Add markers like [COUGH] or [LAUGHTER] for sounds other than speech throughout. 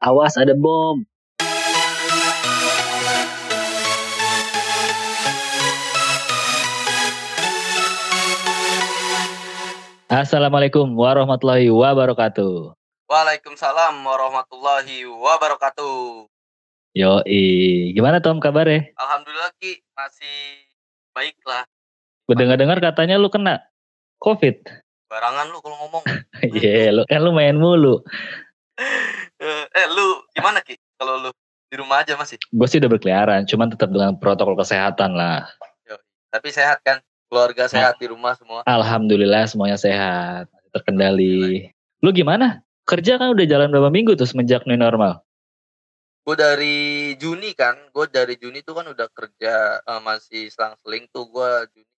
Awas ada bom. Assalamualaikum warahmatullahi wabarakatuh. Waalaikumsalam warahmatullahi wabarakatuh. Yo, gimana Tom kabarnya? Alhamdulillah Ki, masih baik lah. Dengar-dengar katanya lu kena COVID. Barangan lu kalau ngomong. [LAUGHS] Iya, yeah, lu kan lu main mulu. [LAUGHS] Eh, eh, lu gimana Ki? Kalau lu di rumah aja masih? Gue sih udah berkeliaran, cuman tetap dengan protokol kesehatan lah. Yo, tapi sehat kan? Keluarga sehat di rumah semua? Alhamdulillah semuanya sehat, terkendali. Lu gimana? Kerja kan udah jalan berapa minggu tuh semenjak new normal? Gue dari Juni kan, gue dari Juni tuh kan udah kerja uh, masih selang-seling tuh gue Juni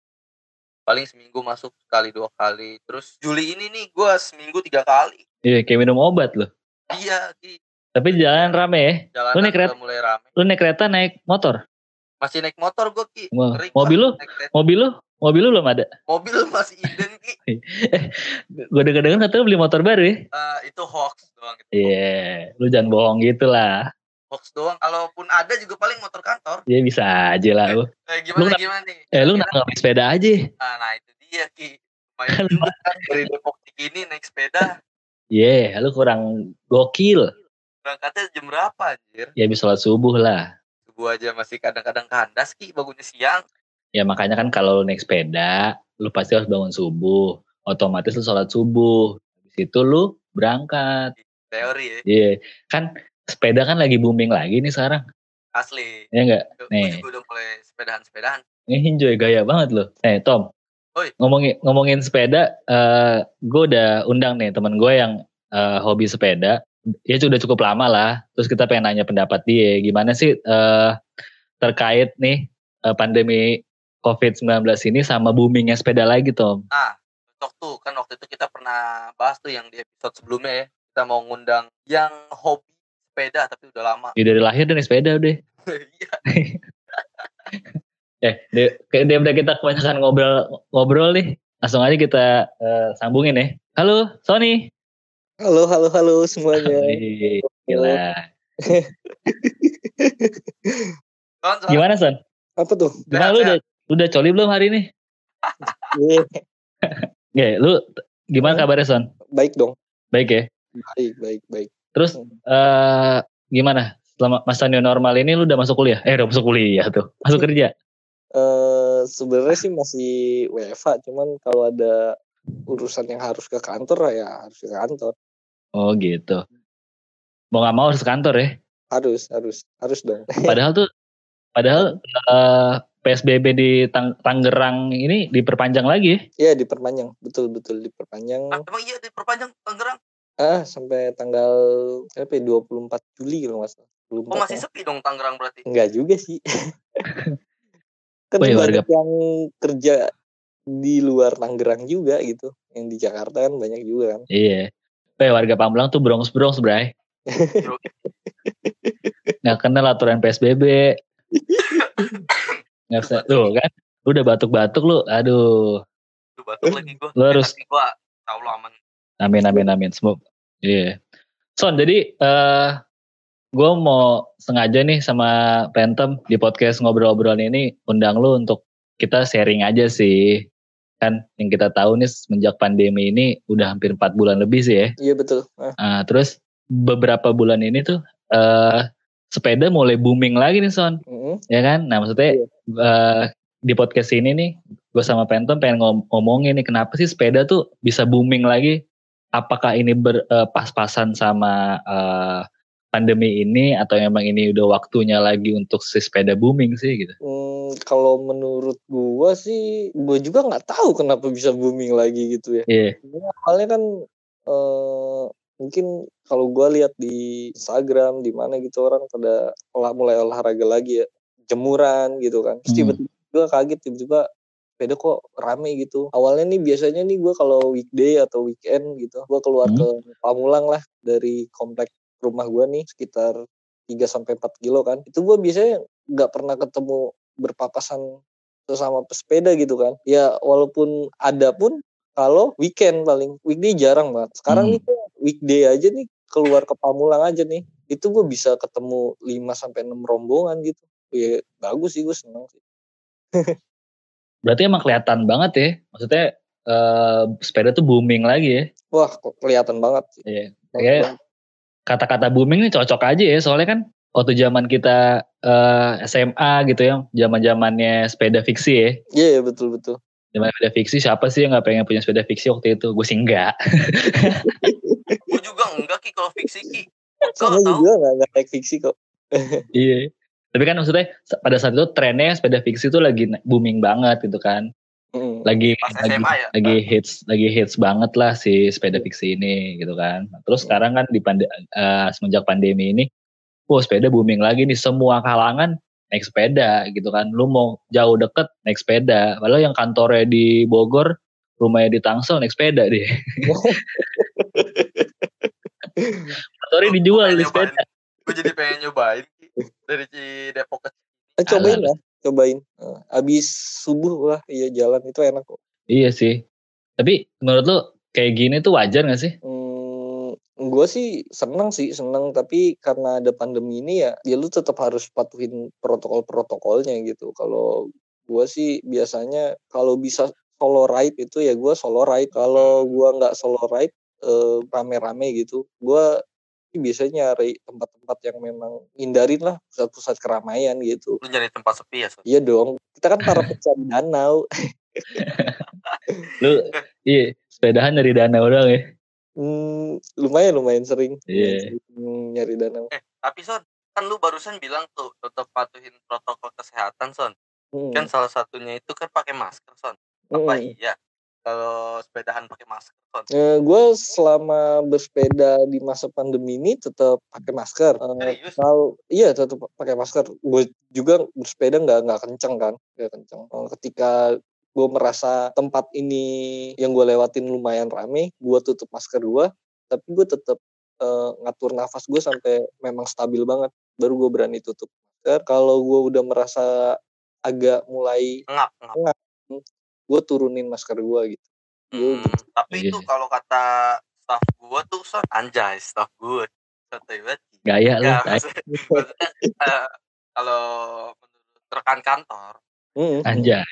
paling seminggu masuk sekali dua kali. Terus Juli ini nih gue seminggu tiga kali. Iya kayak minum obat loh. Iya. Ki. Tapi jalan rame ya? Jalan lu naik kereta, mulai rame. Lu naik kereta naik motor? Masih naik motor gue Ki. Mo mobil lu? Mobil lu? Mobil lu belum ada? Mobil masih inden Ki. [LAUGHS] eh, gue denger-denger katanya beli motor baru ya? Uh, itu hoax doang. Iya, yeah, lu jangan bohong gitu lah. Hoax doang, kalaupun ada juga paling motor kantor. Iya bisa aja lah lu. [LAUGHS] Eh, gimana lu, gimana nih? Eh lu nggak sepeda aja? Nah, nah itu dia Ki. Main [LAUGHS] juga kan dari Depok Cikini naik sepeda. Iya, yeah, lu kurang gokil. Berangkatnya jam berapa anjir? Ya bisa sholat subuh lah. Subuh aja masih kadang-kadang kandas Ki, bangunnya siang. Ya makanya kan kalau lu naik sepeda, lu pasti harus bangun subuh. Otomatis lu sholat subuh. Habis itu lu berangkat. Teori ya. Iya. Yeah. Kan sepeda kan lagi booming lagi nih sekarang. Asli. Ya enggak? Nih. Gue udah mulai sepedahan-sepedahan. Ini enjoy gaya banget loh. Eh Tom. Oi. Ngomongin ngomongin sepeda, uh, gue udah undang nih teman gue yang uh, hobi sepeda. Ya sudah cukup lama lah. Terus kita pengen nanya pendapat dia. Gimana sih uh, terkait nih uh, pandemi COVID-19 ini sama boomingnya sepeda lagi, Tom. Ah, cocok tuh. Kan waktu itu kita pernah bahas tuh yang di episode sebelumnya ya. Kita mau ngundang yang hobi sepeda tapi udah lama. Ya dari lahir dari sepeda udah. [LAUGHS] Iya. [LAUGHS] eh, dia udah kita kebanyakan ngobrol ngobrol nih. Langsung aja kita uh, sambungin ya. Halo, Sony. Halo, halo, halo semuanya. Gila. Gimana, Son? Apa tuh? Gimana lu udah udah coli belum hari ini? [LAUGHS] Iya. lu gimana kabarnya Son? Baik dong. Baik ya? Baik, baik, baik. Terus uh, gimana? Selama masa new normal ini lu udah masuk kuliah? Eh udah masuk kuliah tuh. Masuk kerja? Eh uh, sebenarnya sih masih WFA, cuman kalau ada urusan yang harus ke kantor ya harus ke kantor. Oh gitu. Mau gak mau harus ke kantor ya? Harus, harus, harus dong. [LAUGHS] Padahal tuh, padahal uh, PSBB di Tang Tangerang ini diperpanjang lagi ya? Iya diperpanjang, betul betul diperpanjang. Ah, emang iya diperpanjang Tangerang? Ah sampai tanggal apa ya, 24 Juli kalau nggak salah. Oh masih ya. sepi dong Tangerang berarti? Enggak juga sih. [LAUGHS] kan oh, iya, warga... yang kerja di luar Tangerang juga gitu. Yang di Jakarta kan banyak juga kan. Iya. Oh, ya, warga Pamulang tuh brongs-brongs, Bray. [LAUGHS] nggak kenal aturan PSBB. nggak usah tuh kan lu udah batuk-batuk lu aduh lu batuk lagi gua lu harus gua tahu lu aman amin amin amin semoga iya yeah. son jadi uh, gue mau sengaja nih sama Pentem di podcast ngobrol-ngobrol ini undang lu untuk kita sharing aja sih kan yang kita tahu nih semenjak pandemi ini udah hampir empat bulan lebih sih ya iya betul uh, terus beberapa bulan ini tuh uh, sepeda mulai booming lagi nih Son, mm-hmm. ya kan? Nah maksudnya. Iya. uh, di podcast ini nih, gue sama Pentom pengen ngom- ngomongin nih kenapa sih sepeda tuh bisa booming lagi? Apakah ini ber, uh, pas-pasan sama uh, pandemi ini atau memang ini udah waktunya lagi untuk si sepeda booming sih gitu? Hmm, kalau menurut gue sih, gue juga nggak tahu kenapa bisa booming lagi gitu ya. Iya. Yeah. Awalnya kan uh, mungkin kalau gue lihat di Instagram di mana gitu orang pada olah mulai olahraga lagi ya jemuran gitu kan terus tiba-tiba gue kaget tiba-tiba sepeda kok rame gitu awalnya nih biasanya nih gue kalau weekday atau weekend gitu gue keluar hmm. ke Pamulang lah dari komplek rumah gue nih sekitar 3 sampai empat kilo kan. Itu gue biasanya nggak pernah ketemu berpapasan sesama pesepeda gitu kan. Ya walaupun ada pun kalau weekend paling weekday jarang banget. Sekarang hmm. nih weekday aja nih keluar ke Pamulang aja nih itu gue bisa ketemu 5 sampai enam rombongan gitu. Ya bagus sih gue seneng sih. Berarti emang kelihatan banget ya maksudnya uh, sepeda tuh booming lagi ya? Wah kelihatan banget iya. Kayak kata-kata booming ini cocok aja ya soalnya kan waktu zaman kita uh, eh, SMA gitu ya zaman zamannya sepeda fiksi ya. Iya yeah, betul betul. Zaman sepeda fiksi siapa sih yang nggak pengen punya sepeda fiksi waktu itu? Gue sih enggak [LAUGHS] gue juga enggak ki kalau fiksi ki. Sama juga enggak enggak naik fiksi kok. [LAUGHS] Iya. Tapi kan maksudnya pada saat itu trennya sepeda fiksi itu lagi booming banget gitu kan. Hmm. Lagi lagi, ya? lagi hits lagi hits banget lah si sepeda fiksi ini gitu kan. Terus hmm. sekarang kan di pande uh, semenjak pandemi ini, oh sepeda booming lagi nih semua kalangan naik sepeda gitu kan. Lu mau jauh deket naik sepeda. Padahal yang kantornya di Bogor, rumahnya di Tangsel naik sepeda deh. [LAUGHS] Kantornya dijual di sepeda. Gue jadi pengen nyobain dari Depok ke eh, cobain lah cobain. Uh, abis subuh lah iya jalan itu enak kok. Iya sih. Tapi menurut lo kayak gini tuh wajar gak sih? Hmm, gue sih seneng sih seneng. Tapi karena ada pandemi ini ya ya lu tetap harus patuhin protokol-protokolnya gitu. Kalau gue sih biasanya kalau bisa solo ride itu ya gue solo ride. Kalau gue nggak solo ride eh, rame-rame gitu. Gue biasanya nyari tempat-tempat yang memang hindarin lah pusat-pusat keramaian gitu. Lu nyari tempat sepi ya? So? Iya dong. Kita kan para [LAUGHS] pencari danau. Lu iya sepedahan nyari danau dong ya? Hmm, lumayan lumayan sering. Iya. Yeah. nyari danau. Eh, tapi Son, kan lu barusan bilang tuh tetap patuhin protokol kesehatan Son. Hmm. Kan salah satunya itu kan pakai masker Son. Apa hmm. iya? Kalau sepedahan pakai masker? Eh, gue selama bersepeda di masa pandemi ini tetap pakai masker. Eh, kalau iya tetap pakai masker. Gue juga bersepeda nggak nggak kenceng kan, nggak kenceng. Eh, ketika gue merasa tempat ini yang gue lewatin lumayan rame, gue tutup masker gue, tapi gue tetap eh, ngatur nafas gue sampai memang stabil banget. Baru gue berani tutup masker. Kalau gue udah merasa agak mulai ngap, ngap. ngap gue turunin masker gue gitu. Hmm, gitu. Tapi itu yeah. kalau kata staff gue tuh son anjay staff gue santai banget. Gaya lah. uh, kalau menurut rekan kantor, hmm. anjay.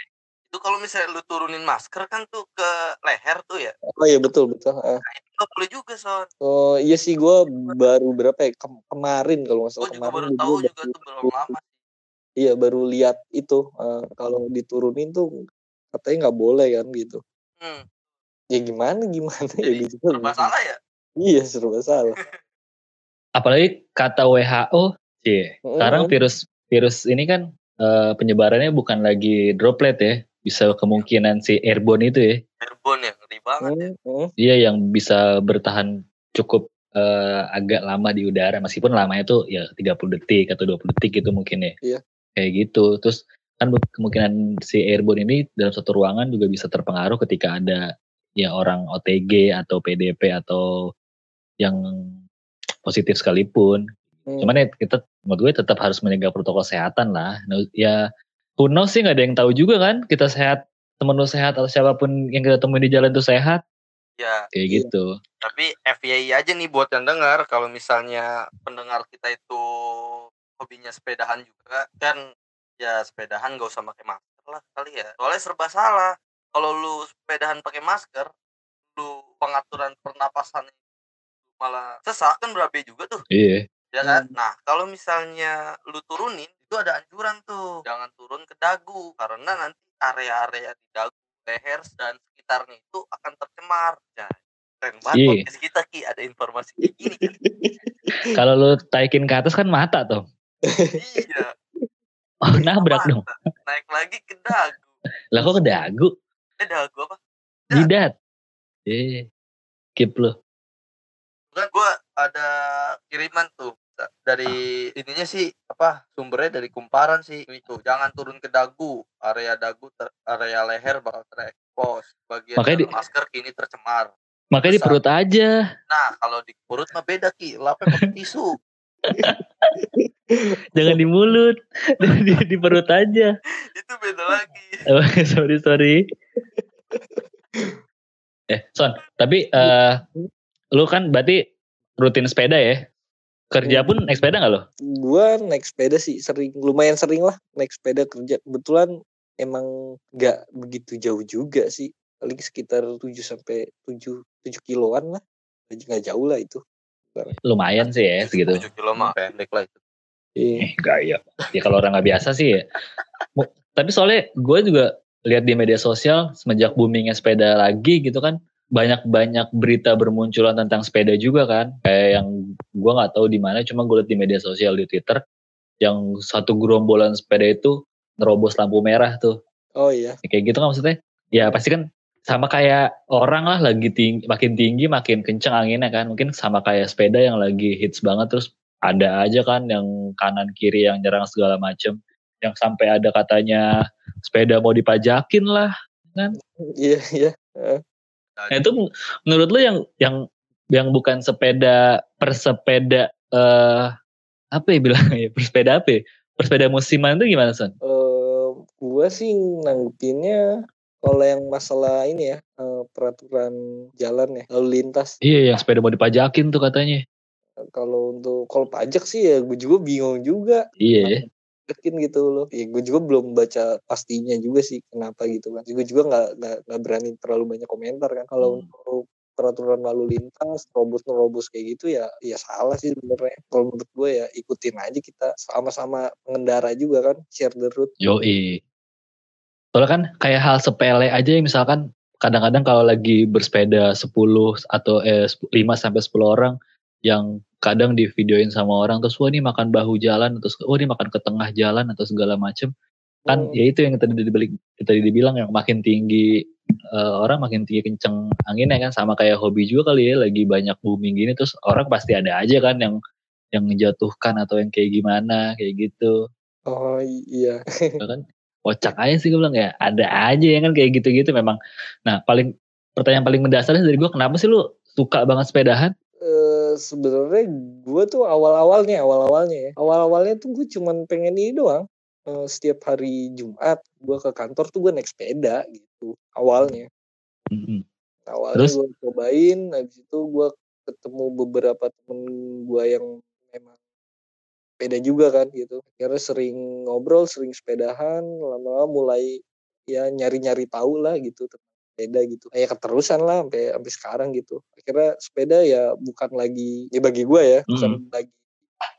Itu kalau misalnya lu turunin masker kan tuh ke leher tuh ya. Oh iya betul betul. Uh. Nah, itu boleh juga son. Oh iya sih gue baru berapa ya Kem kemarin kalau nggak salah kemarin. Gue juga baru tahu juga tuh belum lama. Iya baru lihat itu uh, kalau diturunin tuh katanya nggak boleh kan gitu hmm. ya gimana gimana ya Jadi, ya gitu serba salah ya iya serba salah [LAUGHS] apalagi kata WHO sih hmm. sekarang virus virus ini kan uh, penyebarannya bukan lagi droplet ya bisa kemungkinan si airborne itu ya airborne ya ngeri banget hmm. ya iya yang bisa bertahan cukup uh, agak lama di udara meskipun lamanya tuh ya 30 detik atau 20 detik gitu mungkin ya. Iya. Kayak gitu. Terus kan kemungkinan si airborne ini dalam satu ruangan juga bisa terpengaruh ketika ada ya orang OTG atau PDP atau yang positif sekalipun. Hmm. Cuman ya kita menurut gue tetap harus menjaga protokol kesehatan lah. Nah, ya who knows sih nggak ada yang tahu juga kan kita sehat temen lu sehat atau siapa pun yang kita temuin di jalan itu sehat. Ya. Kayak iya. gitu. Tapi FYI aja nih buat yang dengar kalau misalnya pendengar kita itu hobinya sepedahan juga kan ya sepedahan gak usah pakai masker lah kali ya. Soalnya serba salah. Kalau lu sepedahan pakai masker lu pengaturan pernapasan malah sesak kan berabe juga tuh. Iya. Ya kan? Hmm. nah kalau misalnya lu turunin itu ada anjuran tuh. Jangan turun ke dagu karena nanti area-area di dagu leher dan sekitarnya itu akan tercemar. Ya keren banget iya. kita ki. Ada informasi kayak gini kan? [LAUGHS] kalau lu taikin ke atas kan mata tuh. Iya Oh, nabrak dong. Naik lagi ke dagu. Lah kok ke dagu? Eh dagu apa? Jidat. Eh, keep lo. Bukan gue ada kiriman tuh dari ininya sih apa sumbernya dari kumparan sih itu jangan turun ke dagu area dagu ter, area leher bakal terekspos bagian makanya di, masker kini tercemar makanya di perut aja nah kalau di perut mah beda ki lapnya pakai tisu [LAUGHS] Jangan di mulut, di, di perut aja. Itu beda lagi. [LAUGHS] Oh, sorry sorry. eh Son, tapi uh, lu kan berarti rutin sepeda ya? Kerja pun naik sepeda gak lo? Gua naik sepeda sih sering, lumayan sering lah naik sepeda kerja. Kebetulan emang gak begitu jauh juga sih. Paling sekitar 7 sampai 7 7 kiloan lah. Gak jauh lah itu. Lumayan sih ya segitu. 7 kilo mah pendek lah itu. Iya. Eh, gak ya. Ya kalau orang gak biasa sih ya. Tapi soalnya gue juga lihat di media sosial semenjak boomingnya sepeda lagi gitu kan banyak-banyak berita bermunculan tentang sepeda juga kan kayak yang gue nggak tahu di mana cuma gue lihat di media sosial di twitter yang satu gerombolan sepeda itu nerobos lampu merah tuh Oh iya. kayak gitu kan maksudnya ya pasti kan sama kayak orang lah lagi tinggi, makin tinggi makin kenceng anginnya kan mungkin sama kayak sepeda yang lagi hits banget terus ada aja kan yang kanan kiri yang nyerang segala macem yang sampai ada katanya sepeda mau dipajakin lah kan Iya iya. Nah, itu menurut lu yang yang yang bukan sepeda persepeda eh apa ya bilangnya persepeda apa ya? Persepeda musiman itu gimana Son? Eh, gua sih nanggepinnya kalau yang masalah ini ya eh, peraturan jalan ya lalu lintas. Iya yang sepeda mau dipajakin tuh katanya. Kalau untuk kalau pajak sih ya gue juga bingung juga. Iya. ya. Yakin gitu loh. Ya gue juga belum baca pastinya juga sih kenapa gitu kan. Gue juga nggak nggak berani terlalu banyak komentar kan. Kalau Hmm. untuk peraturan lalu lintas, robos nerobos kayak gitu ya ya salah sih sebenarnya. Kalau menurut gue ya ikutin aja kita sama-sama pengendara juga kan share the route. Yoi. Soalnya kan kayak hal sepele aja ya misalkan kadang-kadang kalau lagi bersepeda 10 atau eh 5 sampai 10 orang yang kadang di videoin sama orang terus wah ini makan bahu jalan terus wah ini makan ke tengah jalan atau segala macem. Kan Hmm. ya itu yang tadi dibalik tadi dibilang yang makin tinggi eh, orang makin tinggi kenceng anginnya kan sama kayak hobi juga kali ya lagi banyak booming gini terus orang pasti ada aja kan yang yang menjatuhkan atau yang kayak gimana kayak gitu. Oh iya. [LAUGHS] Ya kan? Kocak aja sih gue bilang ya ada aja yang kan kayak gitu-gitu memang. Nah paling pertanyaan paling mendasarnya dari gue kenapa sih lu suka banget sepedahan? Eh sebenarnya gue tuh awal-awalnya awal-awalnya ya. Awal-awalnya tuh gue cuman pengen ini doang. Eh, setiap hari Jumat gue ke kantor tuh gue naik sepeda gitu awalnya. Mm-mm. awalnya gue cobain habis itu gue ketemu beberapa temen gue yang memang sepeda juga kan gitu. Akhirnya sering ngobrol sering sepedahan lama-lama mulai ya nyari-nyari tahu lah gitu tentang sepeda gitu kayak keterusan lah sampai sampai sekarang gitu akhirnya sepeda ya bukan lagi ya bagi gue ya bukan lagi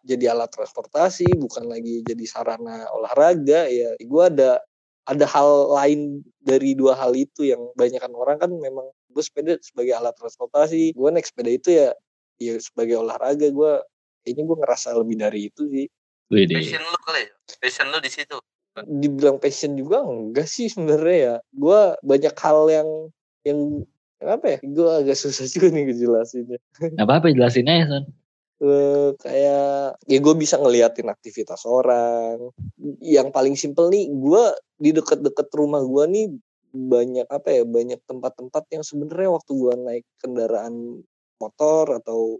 jadi alat transportasi bukan lagi jadi sarana olahraga ya gue ada ada hal lain dari dua hal itu yang banyakan orang kan memang gue sepeda sebagai alat transportasi gue naik sepeda itu ya ya sebagai olahraga gue kayaknya gue ngerasa lebih dari itu sih Widih. Passion lu kali ya? Passion lu di situ. Dibilang passion juga enggak sih sebenarnya ya. Gue banyak hal yang yang apa ya gue agak susah juga nih ngejelasinnya. Gak apa-apa jelasin aja Son Eh, kayak ya gue bisa ngeliatin aktivitas orang. Yang paling simpel nih gue di deket-deket rumah gue nih banyak apa ya banyak tempat-tempat yang sebenarnya waktu gue naik kendaraan motor atau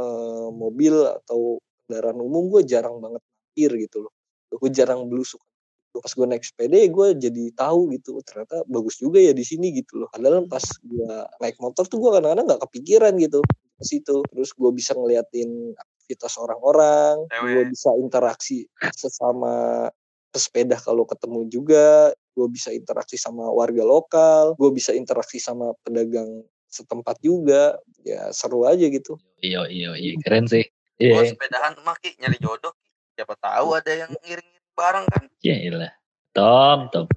eh, mobil atau kendaraan umum gue jarang banget parkir gitu loh gue jarang belusuk pas gue naik sepeda ya gue jadi tahu gitu oh, ternyata bagus juga ya di sini gitu loh. Padahal pas gue naik motor tuh gue kadang-kadang nggak kepikiran gitu ke situ. Terus gue bisa ngeliatin aktivitas orang-orang gue bisa interaksi sesama pesepeda kalau ketemu juga gue bisa interaksi sama warga lokal gue bisa interaksi sama pedagang setempat juga. Ya seru aja gitu. Iya iya iya keren sih. Gua Iya. sepedahan mah Ki, nyari jodoh. Siapa tahu ada yang ngiring bareng kan. iya iya. Tom Tom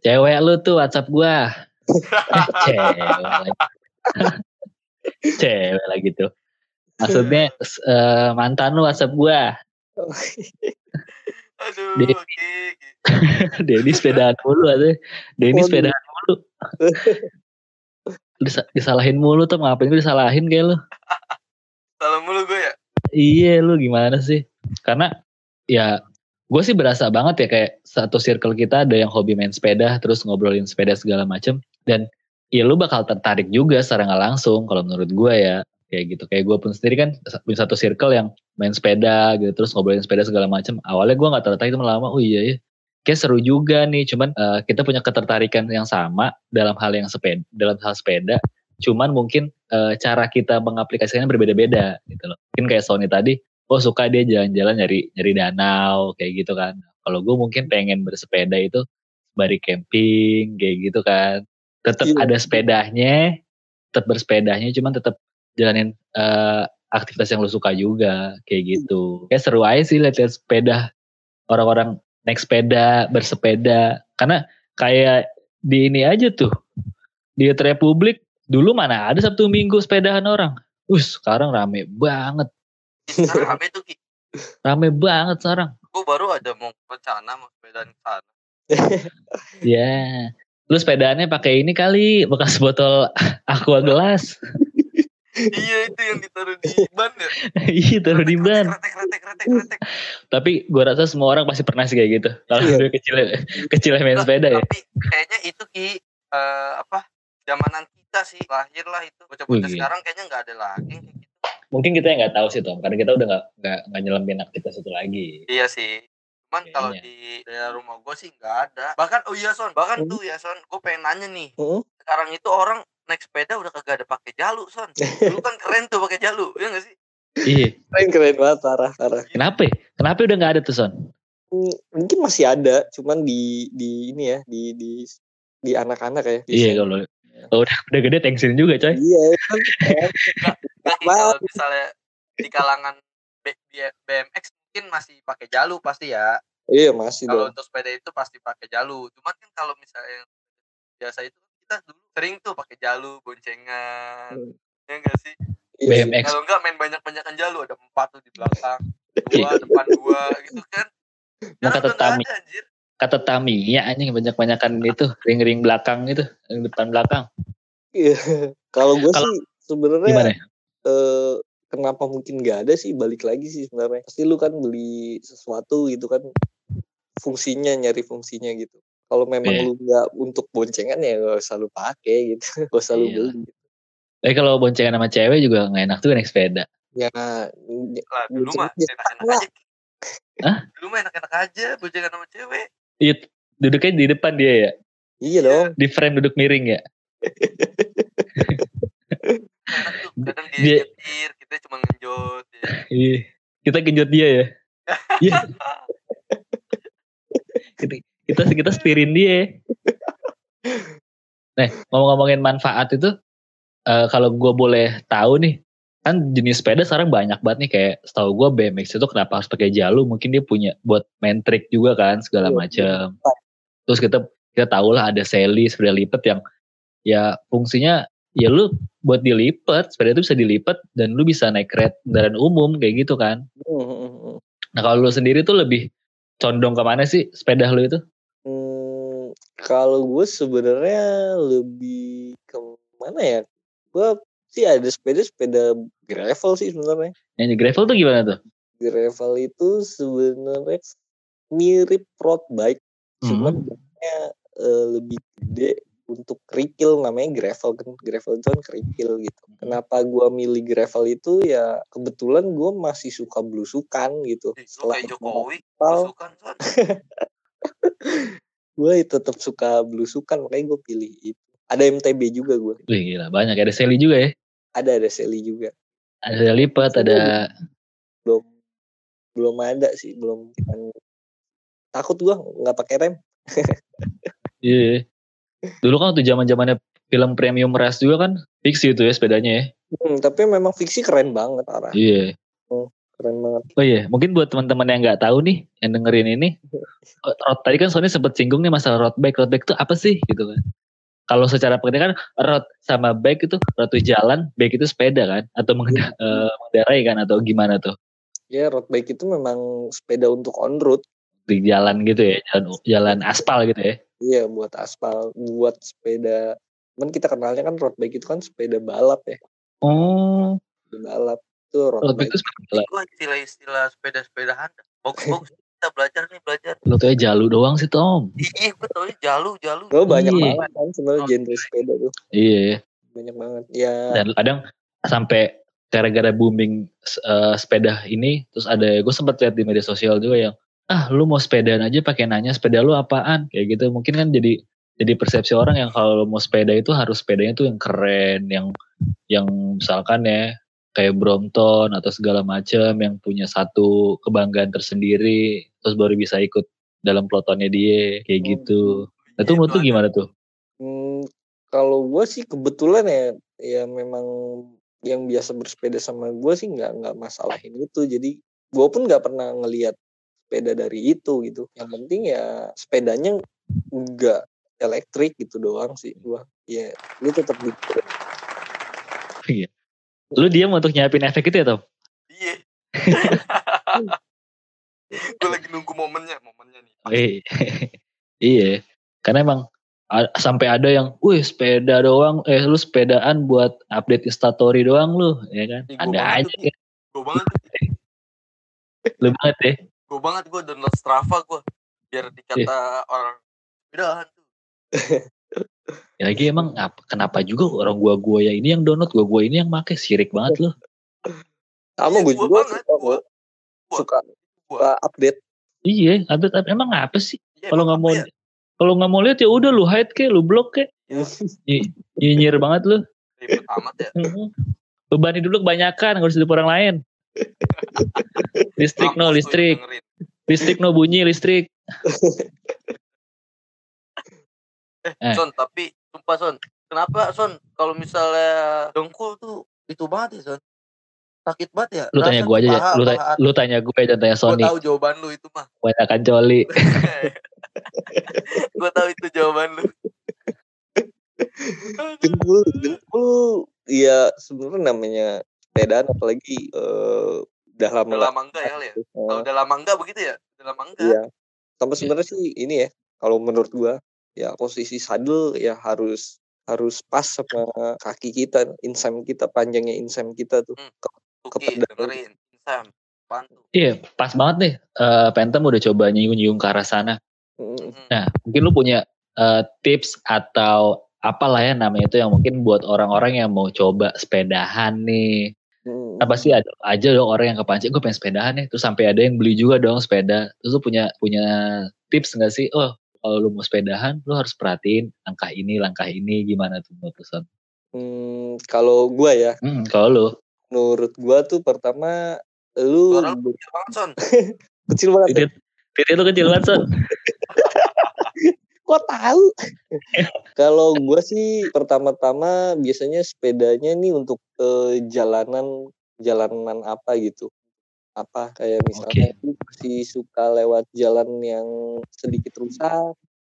Cewek lu tuh WhatsApp gua eh, Cewek lagi [LAUGHS] Cewek lagi tuh Maksudnya eh, mantan lu WhatsApp gua Aduh, Di- Ki. Ki. Denny sepedaan mulu aja. Denny sepedaan mulu. Disa- disalahin mulu tuh ngapain gue disalahin kayak lu. Salam mulu gue ya. Iya lu gimana sih? Karena ya gue sih berasa banget ya kayak satu circle kita ada yang hobi main sepeda terus ngobrolin sepeda segala macem dan ya lu bakal tertarik juga secara nggak langsung kalau menurut gue ya kayak gitu. Kayak gue pun sendiri kan punya satu circle yang main sepeda gitu terus ngobrolin sepeda segala macem. Awalnya gue nggak tertarik itu lama oh iya ya kayak seru juga nih cuman eh, kita punya ketertarikan yang sama dalam hal yang sepeda dalam hal sepeda cuman mungkin uh, cara kita mengaplikasikannya berbeda-beda gitu loh. Mungkin kayak Sony tadi oh suka dia jalan-jalan nyari nyari danau kayak gitu kan. Kalau gue mungkin pengen bersepeda itu bari camping kayak gitu kan. Tetap iya. ada sepedanya tetap bersepedanya cuman tetap jalanin uh, aktivitas yang lo suka juga kayak gitu. Kayak seru aja sih lihat sepeda orang-orang naik sepeda bersepeda. Karena kayak di ini aja tuh di Republik dulu mana ada Sabtu Minggu sepedahan orang us sekarang rame banget rame tuh Ki. rame banget sekarang gue baru ada mau rencana mau sepedaan ke sana [LAUGHS] ya. Lu sepedaannya pakai ini kali, bekas botol [LAUGHS] aqua gelas. iya itu yang ditaruh di ban ya. [LAUGHS] iya taruh di ban. Tapi gue rasa semua orang pasti pernah sih kayak gitu. Kalau iya. udah kecil kecil main sepeda ya. Tapi kayaknya itu ki uh, apa zamanan kita sih lahir lah itu. Bocah-bocah sekarang kayaknya nggak ada lagi kayak gitu. Mungkin kita yang nggak tahu sih Tom, karena kita udah nggak nggak nyelemin aktivitas itu lagi. Iya sih. Cuman kalau di daerah rumah gue sih nggak ada. Bahkan oh iya Son, bahkan hmm. tuh ya Son, gue pengen nanya nih. Hmm? Sekarang itu orang naik sepeda udah kagak ada pakai jalu Son. [LAUGHS] Dulu kan keren tuh pakai jalu, ya gak sih? Iya. Keren keren banget parah parah. Kenapa? Kenapa udah nggak ada tuh Son? Hmm, mungkin masih ada, cuman di di ini ya di di di anak-anak ya. Iya kalau Oh, udah, udah gede tensin juga coy. Iya kan. kalau misalnya di kalangan BMX mungkin masih pakai jalu pasti ya. Iya masih Kalau untuk sepeda itu pasti pakai jalu. Cuman kan kalau misalnya biasa itu kita dulu sering tuh pakai jalu boncengan. Hmm. Ya enggak sih? Iya. BMX. Kalau enggak main banyak-banyakan jalu ada empat tuh di belakang, dua depan dua gitu kan. Nah, kata Tami. Ada, Kata Tami, ya anjing banyak-banyakan itu ring-ring belakang itu, ring depan belakang. Iya. Kalau gue sih sebenarnya eh kenapa mungkin gak ada sih balik lagi sih sebenarnya pasti lu kan beli sesuatu gitu kan fungsinya nyari fungsinya gitu kalau memang yeah. lu nggak untuk boncengan ya gak usah lu pakai gitu [LAUGHS] gak usah lu yeah. beli gitu. Eh kalau boncengan sama cewek juga gak enak tuh naik sepeda. Ya, lah, dulu mah enak-enak aja. Hah? Dulu mah enak-enak aja boncengan sama cewek. Iya, duduknya di depan dia ya. Iya dong. Di frame duduk miring ya. kadang dia, dia nyetir kita cuma ngenjot ya. iya kita genjot dia ya iya kita kita kita setirin dia nah ngomong-ngomongin manfaat itu uh, kalau gue boleh tahu nih kan jenis sepeda sekarang banyak banget nih kayak setahu gue BMX itu kenapa harus pakai jalur mungkin dia punya buat main trick juga kan segala iya, macam terus kita kita tahu lah ada seli sepeda lipat yang ya fungsinya ya lu buat dilipat sepeda itu bisa dilipat dan lu bisa naik kereta kendaraan umum kayak gitu kan. Nah kalau lu sendiri tuh lebih condong ke mana sih sepeda lu itu? Hmm, kalau gue sebenarnya lebih ke mana ya? Gue sih ada sepeda sepeda gravel sih sebenarnya. Yang gravel tuh gimana tuh? Gravel itu sebenarnya mirip road bike cuman mm-hmm. uh, lebih gede untuk kerikil namanya gravel kan. Gravel itu kan kerikil gitu. Hmm. kenapa gue milih gravel itu? Ya kebetulan gue masih suka blusukan gitu. Setelah Jokowi blusukan gue tetap suka blusukan makanya gue pilih itu. Ada MTB juga gue Wih, gila banyak. Ada Sally juga ya ada ada Sally juga ada lipat ada belum belum ada sih belum takut gue nggak pakai rem [LAUGHS] iya yeah. Dulu kan waktu zaman zamannya film premium race juga kan fiksi itu ya sepedanya ya. Hmm, tapi memang fiksi keren banget arah. Iya. Hmm, keren banget. Oh iya, mungkin buat teman-teman yang nggak tahu nih, yang dengerin ini, [LAUGHS] road tadi kan soalnya sempat singgung nih masalah road bike. Road bike itu apa sih gitu kan? Kalau secara pengertian kan road sama bike itu road itu jalan, bike itu sepeda kan, atau uh, mengendarai kan, atau gimana tuh? Ya road bike itu memang sepeda untuk on road. Di jalan gitu ya, jalan, jalan aspal gitu ya? Iya buat aspal, buat sepeda. Cuman kita kenalnya kan road bike itu kan sepeda balap ya. Oh. Sepeda balap itu road, road bike. itu sepeda balap. Itu istilah-istilah sepeda-sepedahan. Bagus-bagus [LAUGHS] kita belajar nih belajar. Lo tuh jalu doang sih Tom. Iya gue tau jalu jalu. Lo banyak iya. banget kan sebenarnya oh. genre sepeda tuh. Iya. Banyak banget. Ya. Dan kadang sampai gara-gara booming uh, sepeda ini terus ada gue sempat lihat di media sosial juga yang ah lu mau sepedaan aja pakai nanya sepeda lu apaan kayak gitu mungkin kan jadi jadi persepsi orang yang kalau mau sepeda itu harus sepedanya tuh yang keren, yang yang misalkan ya kayak Brompton atau segala macam yang punya satu kebanggaan tersendiri terus baru bisa ikut dalam pelotonnya dia kayak oh, gitu. Nah, itu menurut tuh gimana tuh? Hmm, kalau gue sih kebetulan ya ya memang yang biasa bersepeda sama gue sih nggak nggak masalahin itu jadi gue pun nggak pernah ngelihat sepeda dari itu gitu. Yang penting ya sepedanya nggak elektrik gitu doang sih. Gua ya lu tetap di iya. Lu diam untuk nyiapin efek itu ya Tom? Iya [LAUGHS] [LAUGHS] gue lagi nunggu momennya momennya nih oh, iya. [LAUGHS] iya karena emang sampai ada yang, wih sepeda doang, eh lu sepedaan buat update instastory doang lu, ya kan? Ada aja. Tuh, gue banget. [LAUGHS] lu banget ya? Gue banget gue download Strava gue, biar dikata yeah. orang bedahan ya lagi emang apa, kenapa juga orang gua gua ya ini yang download gua gua ini yang make sirik banget loh kamu gue juga banget, suka, gua, suka gua update. Iya update, update. Emang apa sih? Ya, kalau nggak mau ya? kalau nggak mau lihat ya udah lu hide ke lu blok ke. Ya. nyinyir banget lu. Ribet amat ya. Bebani dulu kebanyakan harus hidup orang lain. [LAUGHS] Listrik no listrik. listrik no bunyi listrik. Eh, eh. Son, tapi sumpah Son, kenapa Son? Kalau misalnya dengkul tuh itu banget ya Son? Sakit banget ya? Lu tanya gue aja ya, lu, tanya, lu tanya gue dan tanya Sony. Gue tahu jawaban lu itu mah. Banyak kan coli. [LAUGHS] gue tahu itu jawaban lu. [LAUGHS] dengkul, dengkul, ya sebenarnya namanya sepedaan apalagi uh, udah lama udah lama enggak ya, ya? Kalau udah lama enggak begitu ya? Udah lama enggak. Iya. Sama sebenarnya sih ini ya, kalau menurut gua ya posisi saddle ya harus harus pas sama kaki kita insam kita panjangnya insam kita tuh hmm. Ke dengerin insam Iya, pas banget nih. Uh, Phantom udah coba nyiung-nyiung ke arah sana. Hmm. Nah, mungkin lu punya uh, tips atau apalah ya namanya itu yang mungkin buat orang-orang yang mau coba sepedahan nih. Hmm. Apa sih ada aja dong orang yang kepancing gue pengen sepedahan nih, terus sampai ada yang beli juga dong sepeda. Terus lu punya punya tips nggak sih? Oh, kalau lu mau sepedahan lu harus perhatiin langkah ini langkah ini gimana tuh menurut? Hmm, kalau gua ya. Hmm, kalau lu? Menurut gua tuh pertama lu kecil banget Son. [LAUGHS] kecil banget. Titit, titit lu kecil banget Son. Kok tahu? kalau gua sih pertama-tama biasanya sepedanya nih untuk uh, jalanan jalanan apa gitu apa kayak misalnya okay. lu masih suka lewat jalan yang sedikit rusak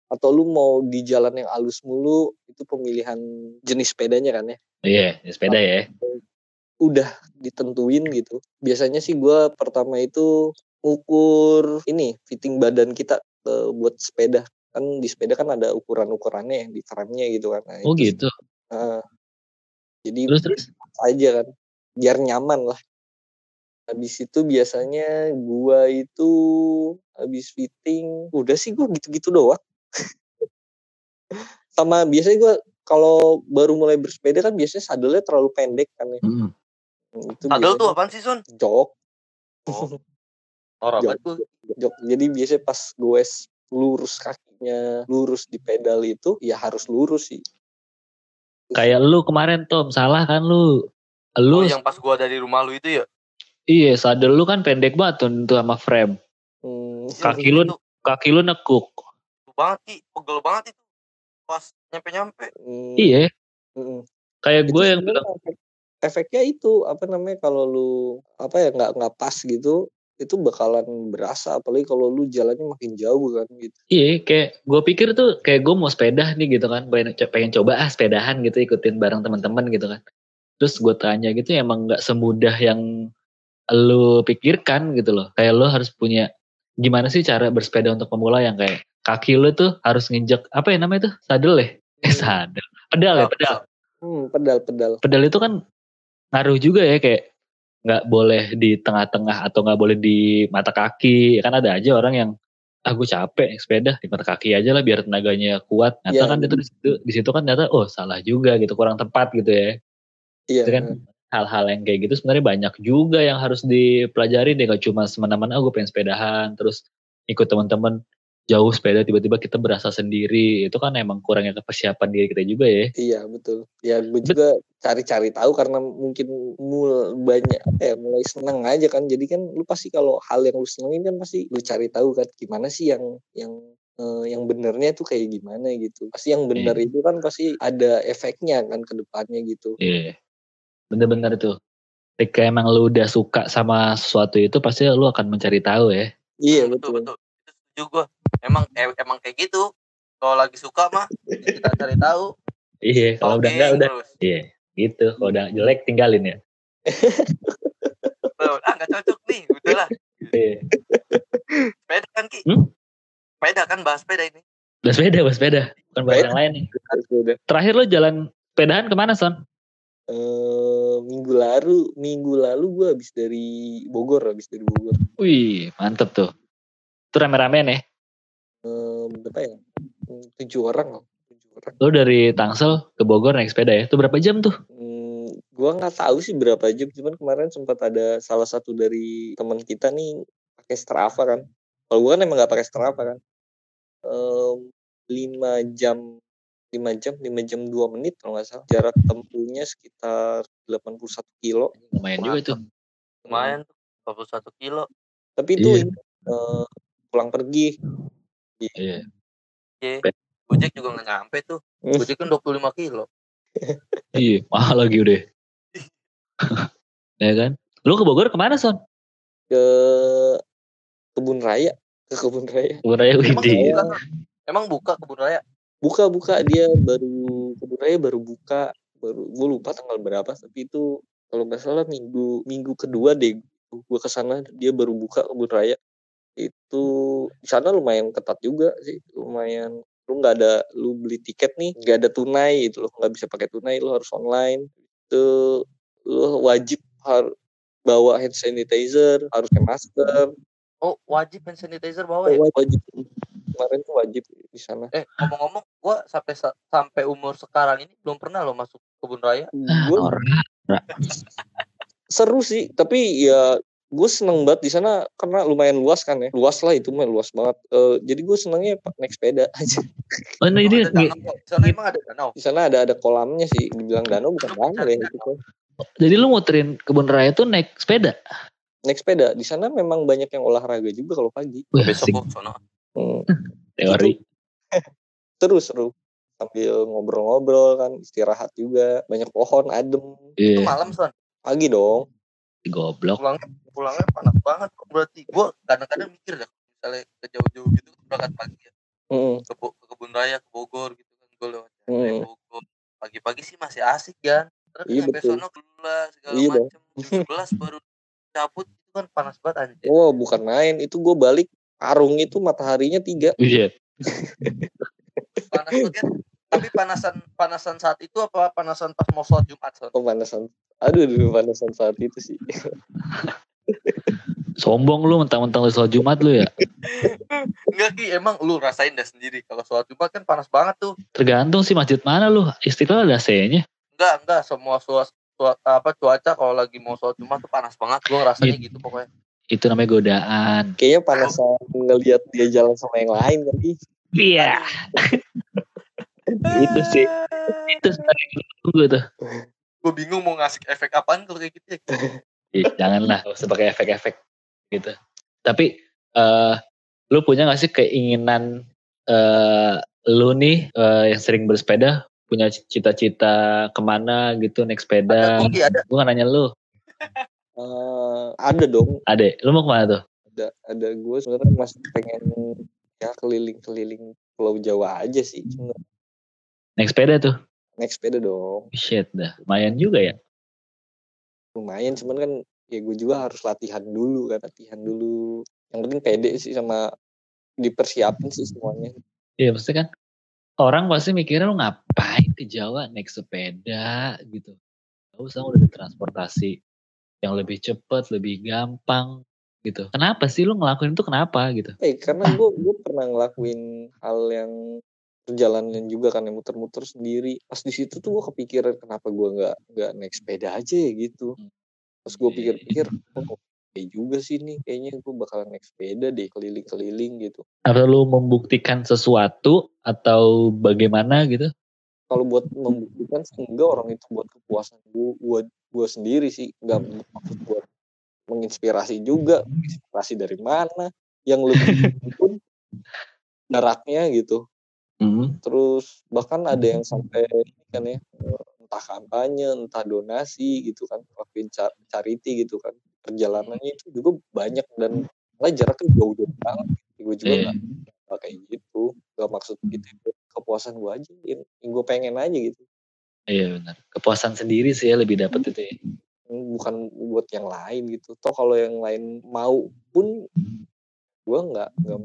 atau lu mau di jalan yang halus mulu itu pemilihan jenis sepedanya kan ya iya yeah, sepeda ya udah ditentuin gitu. Biasanya sih gue pertama itu ukur ini fitting badan kita uh, buat sepeda. Kan di sepeda kan ada ukuran-ukurannya yang di frame-nya gitu kan. Nah, oh itu, gitu? Uh, jadi terus terus? aja kan biar nyaman lah. Habis itu biasanya gua itu habis fitting, udah sih gua gitu-gitu doang. Sama biasanya gua kalau baru mulai bersepeda kan biasanya sadelnya terlalu pendek kan ya. Hmm. Itu Sadel tuh apaan sih, Son? Jok. Oh. [LAUGHS] Orang jok, tuh. Jok. Jadi biasanya pas gue lurus kakinya, lurus di pedal itu, ya harus lurus sih. Kayak lu kemarin Tom, salah kan lu? Lu oh, yang pas gua dari rumah lu itu ya? Iya, sadel lu kan pendek banget tuh, tuh sama frame. Hmm, kaki lu kaki lu nekuk. Banget sih, pegel banget itu. Pas nyampe-nyampe. Hmm. Iya. Hmm. Kayak gue yang bilang efeknya itu apa namanya kalau lu apa ya nggak nggak pas gitu itu bakalan berasa apalagi kalau lu jalannya makin jauh kan gitu. Iya, kayak gue pikir tuh kayak gue mau sepeda nih gitu kan, pengen, pengen coba ah sepedahan gitu ikutin bareng teman-teman gitu kan. Terus gue tanya gitu emang nggak semudah yang lu pikirkan gitu loh. Kayak lu harus punya gimana sih cara bersepeda untuk pemula yang kayak kaki lu tuh harus nginjek apa ya namanya tuh sadel ya? Eh sadel. Pedal ya, pedal. Hmm, pedal, pedal. Pedal itu kan ngaruh juga ya kayak nggak boleh di tengah-tengah atau nggak boleh di mata kaki. Kan ada aja orang yang ah gue capek sepeda di mata kaki aja lah biar tenaganya kuat. Nyata ya, kan itu di situ di situ kan ternyata oh salah juga gitu kurang tepat gitu ya. Iya. Itu kan hal-hal yang kayak gitu sebenarnya banyak juga yang harus dipelajari deh gak cuma semena-mena oh, gue pengen sepedahan terus ikut teman-teman jauh sepeda tiba-tiba kita berasa sendiri. Itu kan emang kurangnya persiapan diri kita juga ya. Iya betul. Ya gue juga cari-cari tahu karena mungkin mul banyak ya mulai seneng aja kan. Jadi kan lu pasti kalau hal yang lu senengin kan pasti lu cari tahu kan gimana sih yang yang uh, yang benernya tuh kayak gimana gitu. Pasti yang bener yeah. itu kan pasti ada efeknya kan ke depannya gitu. Iya. Yeah. bener-bener tuh. Ketika emang lu udah suka sama sesuatu itu pasti lu akan mencari tahu ya. Iya betul betul, betul. juga emang eh, emang kayak gitu. Kalau lagi suka mah kita cari tahu. Iya kalau udah enggak udah. iya gitu. Kalau udah jelek tinggalin ya. Ah nggak cocok nih udahlah iya. sepeda kan ki? Hmm? sepeda kan bahas sepeda ini. Bahas sepeda bahas sepeda. Bukan bahas yang lain nih. terakhir lo jalan sepedahan ke mana son? Uh, minggu lalu minggu lalu gue habis dari Bogor habis dari Bogor. Wih mantep tuh. Itu rame-rame nih berapa ya? Hmm, tujuh orang loh tujuh orang. Lo dari Tangsel ke Bogor naik sepeda ya? Itu berapa jam tuh? Hmm, gua nggak tahu sih berapa jam cuman kemarin sempat ada salah satu dari teman kita nih pakai Strava kan. Kalau gua kan emang nggak pakai Strava kan. Lima um, jam lima jam lima jam dua menit kalau nggak salah. Jarak tempuhnya sekitar 81 kilo. Lumayan juga itu lumayan tuh 81 kilo. Tapi itu yeah. uh, pulang pergi Iya. Iya. Gojek juga nggak nyampe tuh. Gojek kan 25 kilo. iya, mahal lagi udah. [LAUGHS] ya kan? Lu ke Bogor ke mana, Son? Ke Kebun Raya. Ke Kebun Raya. Kebun Raya emang buka, emang buka Kebun Raya? Buka, buka. Dia baru, Kebun Raya baru buka. Baru, gue lupa tanggal berapa. Tapi itu kalau nggak salah minggu minggu kedua deh gue ke sana dia baru buka kebun raya itu di sana lumayan ketat juga sih lumayan. Lu nggak ada lu beli tiket nih nggak ada tunai itu lo nggak bisa pakai tunai lu harus online. Itu lu wajib harus bawa hand sanitizer harus pakai masker. Oh wajib hand sanitizer bawa ya? wajib. Kemarin tuh wajib di sana. Eh ngomong-ngomong gua sampai sampai umur sekarang ini belum pernah lo masuk kebun raya. Gua seru sih tapi ya gue seneng banget di sana karena lumayan luas kan ya. Luas lah itu mah luas banget. Uh, jadi gue senengnya naik sepeda [LAUGHS] aja. Oh nah ini di sana emang ada danau? Di sana ada ada kolamnya sih. Dibilang danau bukan danau ya itu kan jadi lu muterin kebun raya tuh naik sepeda? Naik sepeda. Di sana memang banyak yang olahraga juga kalau pagi. Wih, besok kok sana. Hmm. [LAUGHS] teori. [LAUGHS] Terus seru. Sambil ngobrol-ngobrol kan istirahat juga. Banyak pohon adem. Yeah. itu malam son? Pagi dong goblok. Pulang pulangnya panas banget kok berarti gue kadang-kadang mikir dah misalnya ke jauh-jauh gitu berangkat pagi ya. Mm. ke, ke kebun raya ke Bogor gitu kan gue lewat mm. Bogor. Pagi-pagi sih masih asik kan terus iya, sampai sono keluar segala iya, macam sebelas baru cabut itu kan panas banget anjir. Oh bukan main. Itu gue balik arung itu mataharinya tiga. Iya. [LAUGHS] Panas banget kan tapi panasan panasan saat itu apa panasan pas mau sholat Jumat? Oh panasan, aduh, aduh panasan saat itu sih. [LAUGHS] Sombong lu mentang-mentang lu sholat Jumat lu ya? Enggak Ki, emang lu rasain dah sendiri. Kalau sholat Jumat kan panas banget tuh. Tergantung sih masjid mana lu. Istiqlal ada AC-nya. Enggak, enggak. Semua suas, suas, apa cuaca kalau lagi mau sholat Jumat tuh panas banget. Gue rasanya gitu, gitu pokoknya. Itu namanya godaan. Kayaknya panasan ngelihat dia jalan sama yang lain kali. Iya. Itu sih. Itu sebenarnya gue tuh. Gue bingung mau ngasih efek apaan kalau kayak gitu ya. janganlah sebagai efek-efek gitu tapi uh, lu punya gak sih keinginan uh, lu nih uh, yang sering bersepeda punya cita-cita ke mana gitu naik sepeda ada, gue nanya lu uh, ada dong ada lu mau ke mana tuh ada ada gue sebenarnya masih pengen ya keliling-keliling Pulau Jawa aja sih naik sepeda tuh. Naik sepeda dong. Shit dah. Lumayan juga ya? Lumayan cuman kan ya gue juga harus latihan dulu kan latihan dulu. Yang penting pede sih sama dipersiapin sih semuanya. Iya pasti kan orang pasti mikirnya lu ngapain ke Jawa naik sepeda? gitu. Gak usah udah ada transportasi yang lebih cepat lebih gampang gitu. Kenapa sih lu ngelakuin itu kenapa gitu? Eh karena gue gue pernah ngelakuin hal yang perjalanan juga kan yang muter-muter sendiri. Pas di situ tuh gue kepikiran kenapa gue nggak nggak naik sepeda aja ya gitu. Pas gue pikir-pikir oh, oke juga sih nih kayaknya gue bakalan naik sepeda deh keliling-keliling gitu. Atau lu membuktikan sesuatu atau bagaimana gitu? Kalau buat membuktikan enggak orang itu buat kepuasan gue buat gue sendiri sih. Nggak maksud buat menginspirasi juga. Menginspirasi dari mana? Yang lebih [LAUGHS] pun jaraknya gitu mm. terus bahkan ada yang sampai kan ya entah kampanye entah donasi gitu kan lakuin charity gitu kan. Perjalanannya itu juga banyak dan lah jaraknya jauh-jauh banget. Gue juga yeah. gak kayak gitu. Gak maksud gitu kepuasan gue aja yang, yang gue pengen aja gitu. Iya benar. Kepuasan sendiri sih ya lebih dapat itu ya. Hmm, bukan buat yang lain gitu. Toh kalau yang lain mau pun gue nggak nggak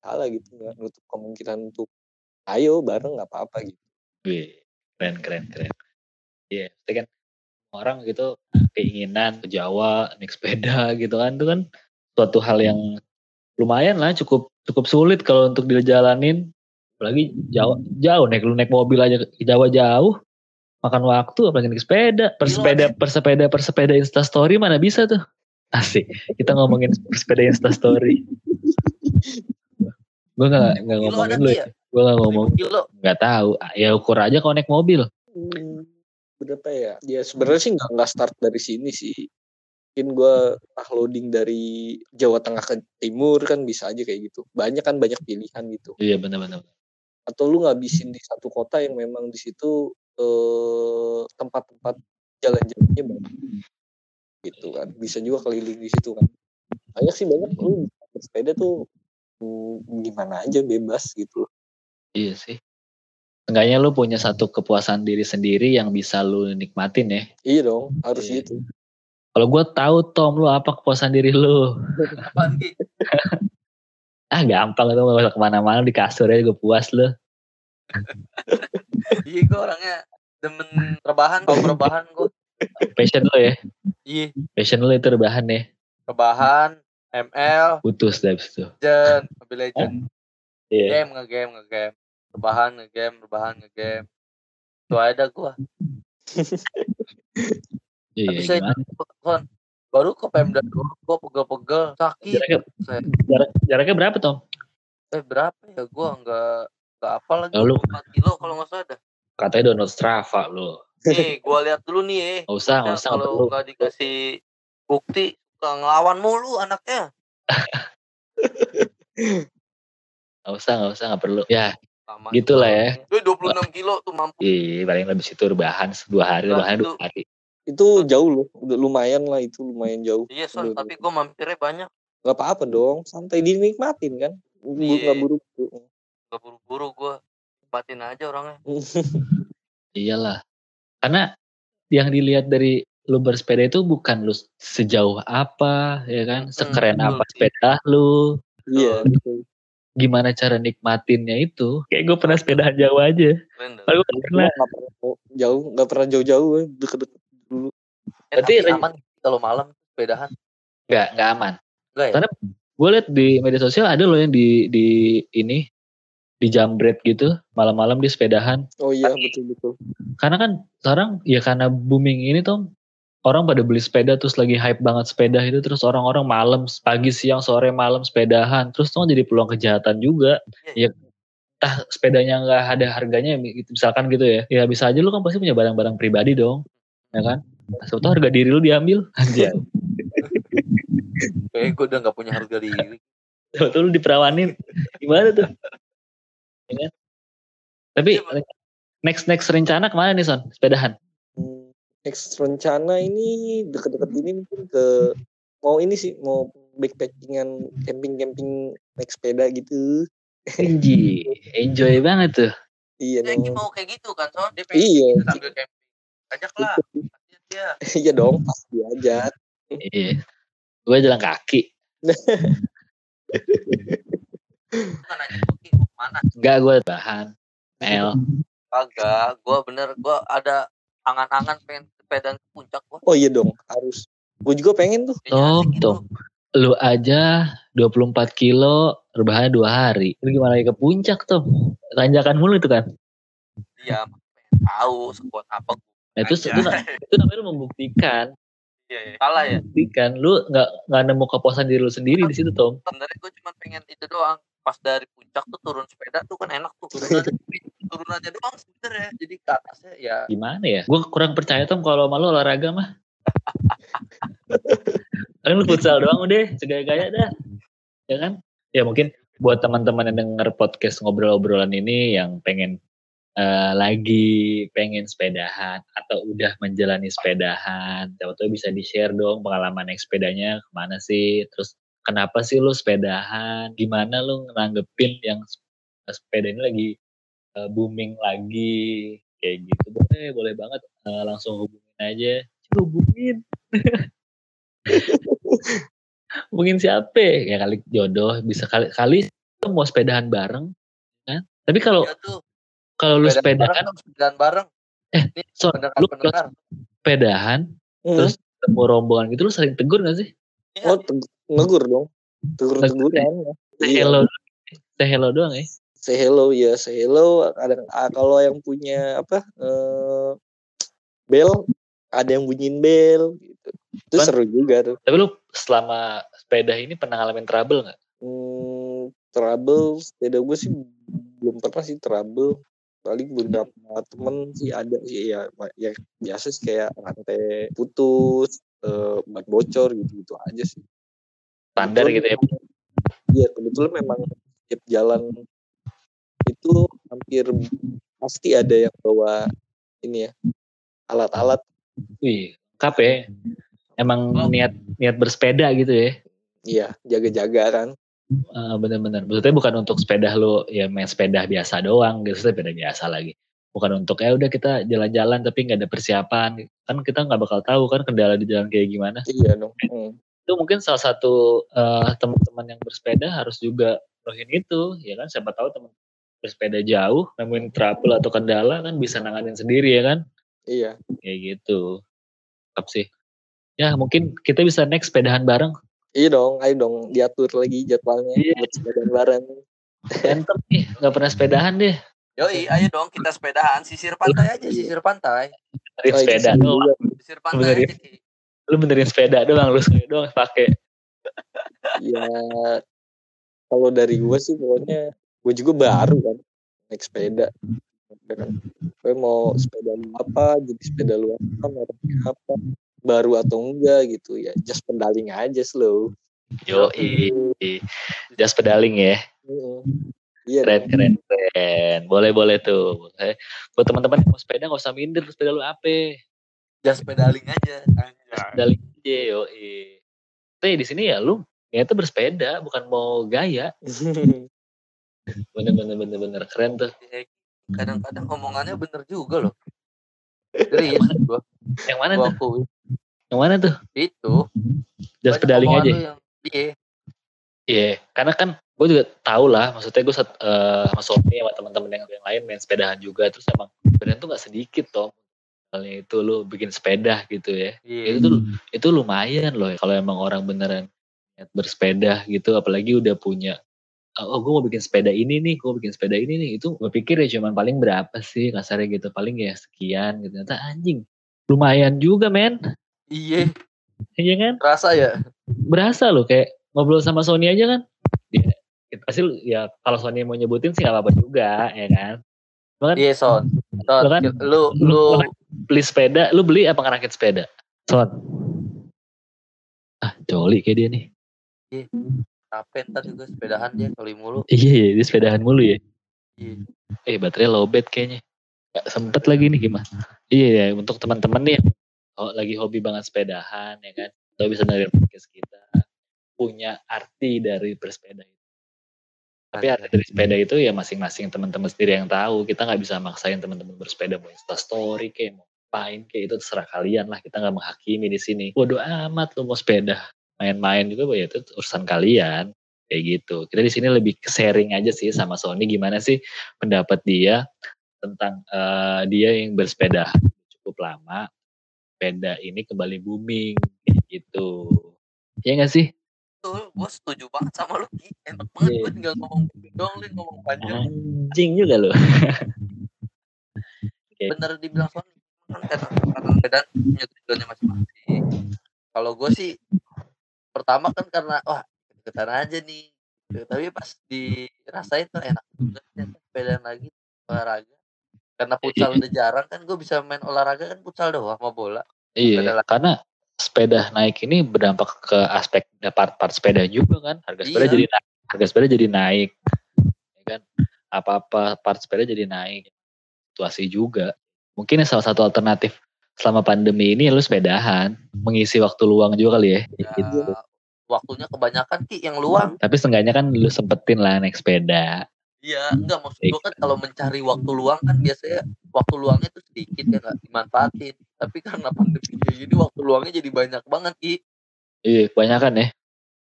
salah gitu nggak nutup kemungkinan untuk ayo bareng nggak apa-apa gitu. Wih, keren keren keren. Iya, yeah, kan orang gitu keinginan ke Jawa naik sepeda gitu kan itu kan suatu hal yang lumayan lah cukup cukup sulit kalau untuk dijalanin. Apalagi jauh jauh naik lu naik mobil aja ke Jawa jauh makan waktu apalagi naik sepeda. Persepeda persepeda persepeda insta story mana bisa tuh? Asik kita ngomongin persepeda insta story [LAUGHS] gue gak, gak ngomongin lu ya gue gak ngomong. Nggak tahu. Ya ukur aja kalau naik mobil. Hmm. Berapa ya? Ya sebenarnya sih nggak nggak start dari sini sih. Mungkin gue ah loading dari Jawa Tengah ke Timur kan bisa aja kayak gitu. Banyak kan banyak pilihan gitu. Iya benar-benar atau lu ngabisin di satu kota yang memang di situ eh, tempat-tempat jalan-jalannya banyak. Gitu kan. Bisa juga keliling di situ kan. Banyak sih banyak. Lu bersepeda tuh hmm, gimana aja bebas gitu iya sih Enggaknya lu punya satu kepuasan diri sendiri yang bisa lu nikmatin ya. Iya dong, harus iya. gitu. Kalau gue tahu Tom lu apa kepuasan diri lu. [LAUGHS] ah gampang itu gak usah ke mana-mana di kasur aja gue puas lu. [LAUGHS] iya gue orangnya demen rebahan kok rebahan gue. Passion lu ya. Iya. Passion lu itu rebahan ya. Rebahan, ML. Putus deh itu. Legend, Mobile Legend. Iya. Game nge-game nge-game rebahan ngegame rebahan ngegame. Itu ada gua. [LAUGHS] Iya, tapi saya kon baru ke Pemda gua pegel-pegel sakit jaraknya, jarak, jaraknya berapa Tom? eh berapa ya gua nggak nggak apa lagi Lalu, 4 kilo kalau nggak salah dah. Katanya download Strava lo nih gua lihat dulu nih eh. Nggak usah nggak usah kalau nggak dikasih bukti ngelawan mulu anaknya. [LAUGHS] Gak usah, gak usah, gak perlu. Ya, sama gitu lah ya. Itu 26 kilo tuh mampu iya paling lebih situ rebahan dua hari nah, rebahan dua hari itu jauh loh udah lumayan lah itu lumayan jauh. Iya son tapi gue mampirnya banyak. Gak apa-apa dong santai dinikmatin kan. Iya. gak buru-buru gak buru-buru gue nikmatin aja orangnya. [LAUGHS] Iyalah karena yang dilihat dari lu bersepeda itu bukan lu sejauh apa ya kan? Sekeren hmm, apa sepeda lu. Iya betul gimana cara nikmatinnya itu. Kayak gue pernah sepeda jauh aja. Lalu gue pernah. Jauh nggak pernah jauh-jauh deket-deket dulu. Eh, tapi aman kalau malam sepedahan. Nggak nggak aman. Gak ya? karena gue liat di media sosial ada loh yang di di ini di jambret gitu malam-malam di sepedahan. Oh iya betul betul karena kan sekarang ya karena booming ini tuh orang pada beli sepeda terus lagi hype banget sepeda itu terus orang-orang malam pagi siang sore malam sepedahan terus tuh jadi peluang kejahatan juga. Iya. ya tah sepedanya nggak ada harganya gitu, misalkan gitu ya. Ya bisa aja lu kan pasti punya barang-barang pribadi dong ya kan? Sebetulnya harga diri lu diambil. Aja kayak gue udah nggak punya harga diri. Betul lu diperawanin. Gimana tuh? Ya kan? tapi iya, next next rencana ke mana nih son? Sepedahan next rencana ini deket-deket ini mungkin ke mau ini sih mau backpackingan camping-camping naik sepeda gitu. Enjoy, enjoy banget tuh. Iya dong. mau kayak gitu kan, so dia pengen iya. sambil camping. Ajak lah. iya dong, pasti aja. Iya. Gue jalan kaki. mana? Enggak, gue bahan. Mel. Kagak, gue bener, gue ada angan-angan pengen sepeda ke puncak gua. Oh iya dong, harus. Gue juga pengen tuh. Oh, tuh. Lu aja 24 kilo rebahan dua hari. Lu gimana lagi ke puncak tuh? Tanjakan mulu itu kan? Iya, tahu sekuat apa. Nah, itu, itu, itu namanya lu membuktikan. Iya, iya. Salah ya. Kan lu nggak nggak nemu kepuasan diri lu sendiri di situ Tom. Sebenarnya gue cuma pengen itu doang. Pas dari puncak tuh turun sepeda tuh kan enak tuh. Turun aja, turun aja doang sebenernya. Jadi ke atasnya ya. Gimana ya? Gue kurang percaya Tom kalau malu olahraga mah. [LAUGHS] kan lu futsal doang udah, segaya-gaya dah. Ya kan? Ya mungkin buat teman-teman yang denger podcast ngobrol-obrolan ini yang pengen uh, lagi pengen sepedahan atau udah menjalani sepedahan, siapa tahu bisa di-share dong pengalaman naik sepedanya ke mana sih, terus kenapa sih lu sepedahan, gimana lu nanggepin yang sepeda ini lagi uh, booming lagi, kayak gitu. Boleh boleh banget. Uh, langsung hubungin aja, hubungin. [LAUGHS] hubungin siapa? Ya kali jodoh. Bisa kali kali mau sepedahan bareng kan? Tapi kalau ya kalau lu sepedahan sepedahan bareng. Eh sorry lu kalau sepedahan hmm. terus ketemu rombongan gitu lu sering tegur gak sih? Oh tegur dong. Tegur teguran say hello say hello doang ya. Say hello ya say hello. Ada ah, kalau yang punya apa uh, bel ada yang bunyiin bel gitu. Itu kan, seru juga tuh. tapi lu selama sepeda ini pernah ngalamin trouble nggak? Hmm, trouble sepeda gue sih belum pernah sih trouble. Paling beberapa temen sih ada sih ya ya biasa sih kayak rantai putus uh, ban bocor gitu gitu aja sih standar gitu ya. Iya kebetulan memang tiap jalan itu hampir pasti ada yang bawa ini ya alat-alat. Wih kape emang oh. niat niat bersepeda gitu ya? Iya jaga-jaga kan. Uh, bener-bener maksudnya bukan untuk sepeda lo ya main sepeda biasa doang gitu. Sepeda biasa lagi. Bukan untuk ya udah kita jalan-jalan tapi nggak ada persiapan. Kan kita nggak bakal tahu kan kendala di jalan kayak gimana. Iya dong hmm. Itu mungkin salah satu uh, teman-teman yang bersepeda harus juga rohin itu ya kan? Siapa tahu teman bersepeda jauh nemuin trouble atau kendala kan bisa nanganin sendiri ya kan? Iya. Kayak gitu. Tetap sih. Ya mungkin kita bisa next sepedahan bareng. Iya dong ayo dong diatur lagi jadwalnya iya. buat sepedahan bareng. Entem nih nggak pernah sepedahan deh. Yoi, ayo dong kita sepedahan. Sisir pantai aja sisir pantai. Benerin oh, sepeda doang. Sisir pantai aja. Lu benerin sepeda doang, lu sepeda doang pakai. ya kalau dari gue sih pokoknya gue juga baru kan naik sepeda. Gue mau sepeda lu apa, jadi sepeda lu apa, mereknya apa baru atau enggak gitu ya just pedaling aja slow yo just pedaling ya Iya, keren, keren, keren. Boleh, boleh tuh. Eh, buat teman-teman yang mau sepeda nggak usah minder, sepeda lu apa? Just pedaling aja. Pedaling aja, yo. Tapi di sini ya lu ternyata bersepeda, bukan mau gaya. bener, bener, bener, bener. Keren tuh. Iya, kadang-kadang omongannya bener juga loh. Serius gua. Yang mana gua tuh? Yang mana tuh? Itu. Just pedaling aja. Iya. Iya, karena kan gue juga tau lah, maksudnya gue uh, sama Sofi sama teman-teman yang, yang lain main sepedahan juga, terus emang sepedahan tuh gak sedikit toh. Misalnya itu lu bikin sepeda gitu ya, yeah. itu tuh itu lumayan loh kalau emang orang beneran bersepeda gitu, apalagi udah punya oh gue mau bikin sepeda ini nih, gue bikin sepeda ini nih, itu gue pikir ya cuman paling berapa sih kasarnya gitu, paling ya sekian gitu, ternyata anjing, lumayan juga men. Iya. Iya kan? Berasa ya? Berasa loh kayak ngobrol sama Sony aja kan. Ya, pasti ya kalau Sony mau nyebutin sih gak apa-apa juga ya kan. Kan iya Son. Son kan, lu, lu, lu beli sepeda, lu beli apa ngerakit sepeda? Son. Ah, joli kayak dia nih. Iya. Capek ntar juga sepedahan dia coli mulu. Iya, iya, dia sepedahan mulu ya. Iya. Eh, baterai lowbat kayaknya. Gak sempet lagi nih gimana. Iya, ya, untuk teman-teman nih oh, lagi hobi banget sepedahan ya kan atau bisa dengerin podcast kita punya arti dari bersepeda itu tapi arti dari sepeda itu ya masing-masing teman-teman sendiri yang tahu. Kita nggak bisa maksain teman-teman bersepeda mau insta story kayak mau main kayak itu terserah kalian lah. Kita nggak menghakimi di sini. Bodoh amat lu mau sepeda. Main-main juga ya itu urusan kalian. Kayak gitu. Kita di sini lebih sharing aja sih sama Sony gimana sih pendapat dia tentang uh, dia yang bersepeda cukup lama sepeda ini kembali booming kayak gitu. Iya gak sih? Betul, gue setuju banget sama lu Ki. Enak banget yeah. gue tinggal ngomong dong, lu ngomong panjang. Anjing juga lu. [LAUGHS] okay. Bener dibilang soalnya kan karena beda punya tujuannya masing-masing. kalau gue sih pertama kan karena wah deketan aja nih tapi pas dirasain tuh enak juga sepeda lagi olahraga karena futsal iya. udah jarang kan gue bisa main olahraga kan futsal doang sama bola iya karena sepeda naik ini berdampak ke aspek part-part sepeda juga kan? Harga sepeda iya. jadi naik harga sepeda jadi naik ya kan? Apa-apa part sepeda jadi naik. Situasi juga. Mungkin salah satu alternatif selama pandemi ini lu sepedahan. Mengisi waktu luang juga kali ya, ya gitu. waktunya kebanyakan ki yang luang. Tapi seenggaknya kan lu sempetin lah naik sepeda Iya, enggak maksud gue kan kalau mencari waktu luang kan biasanya waktu luangnya tuh sedikit ya nggak dimanfaatin. Tapi karena pandemi kayak gini waktu luangnya jadi banyak banget ki. Iya, kebanyakan ya.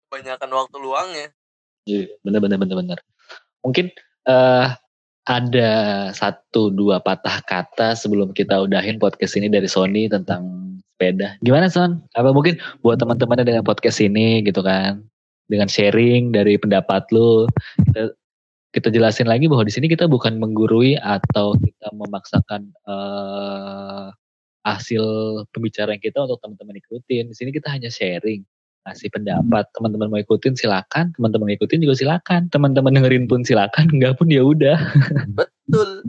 Kebanyakan waktu luangnya. Iya, bener bener bener bener. Mungkin uh, ada satu dua patah kata sebelum kita udahin podcast ini dari Sony tentang sepeda. Gimana Son? Apa mungkin buat teman-temannya dengan podcast ini gitu kan? Dengan sharing dari pendapat lu, kita, kita jelasin lagi bahwa di sini kita bukan menggurui atau kita memaksakan uh, hasil pembicaraan kita untuk teman-teman ikutin. Di sini kita hanya sharing kasih pendapat. Teman-teman mau ikutin silakan. Teman-teman ikutin juga silakan. Teman-teman dengerin pun silakan. [LAUGHS] Enggak pun ya udah. Betul.